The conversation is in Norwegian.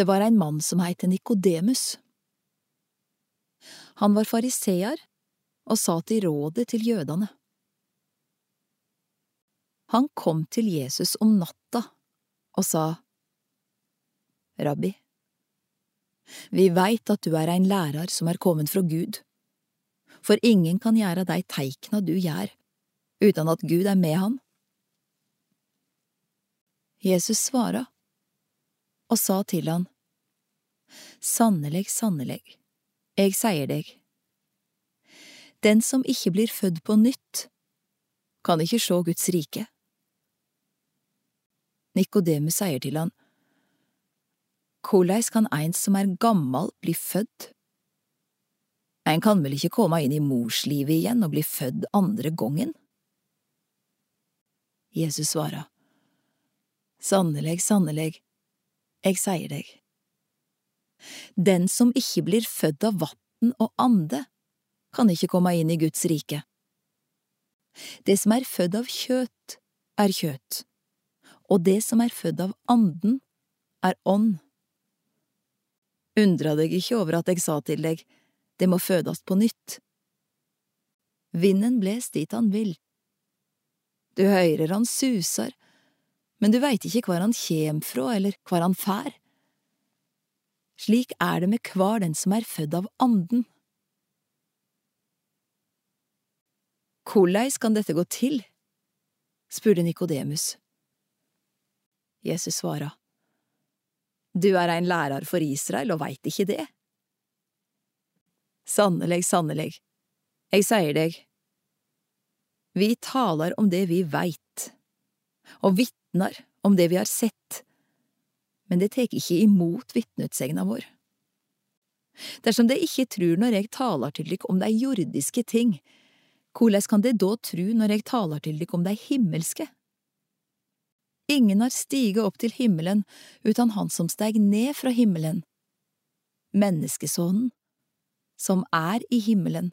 Det var ein mann som het Nikodemus. Han var fariseer og satt i rådet til jødene. Han kom til Jesus om natta og sa, Rabbi, vi veit at du er ein lærar som er kommet fra Gud, for ingen kan gjøre dei teikna du gjør, uten at Gud er med han. Jesus svara og sa til han, Sannelig, sannelig, jeg sier deg, den som ikke blir født på nytt, kan ikke sjå Guds rike. Nikodemus sier til han, Korleis kan ein som er gammal, bli fødd? Ein kan vel ikke komme inn i morslivet igjen og bli fødd andre gongen? Jesus svarer, Sannelig, sannelig, jeg sier deg, den som ikke blir født av vann og ande, kan ikke komme inn i Guds rike. Det som er født av kjøt, er kjøt, og det som er født av anden, er ånd. Undra deg ikke over at jeg sa til deg, det må fødes på nytt. Vinden bles dit han vil. Du høyrer han susar, men du veit ikke hvor han kjem fra eller hvor han fær. Slik er det med hver den som er fødd av anden. Korleis kan dette gå til? spurte Nikodemus. Jesus svara, Du er ein lærar for Israel og veit ikke det? Sannelig, sannelig, jeg sier deg, vi taler om det vi veit, og vitnar om det vi har sett, men det tek ikke imot vitneutsegna vår. Dersom de ikke trur når jeg taler til dykk om de jordiske ting, hvordan kan de da tru når jeg taler til dykk om de himmelske? Ingen har stiget opp til himmelen utan han som steg ned fra himmelen, menneskesonen, som er i himmelen.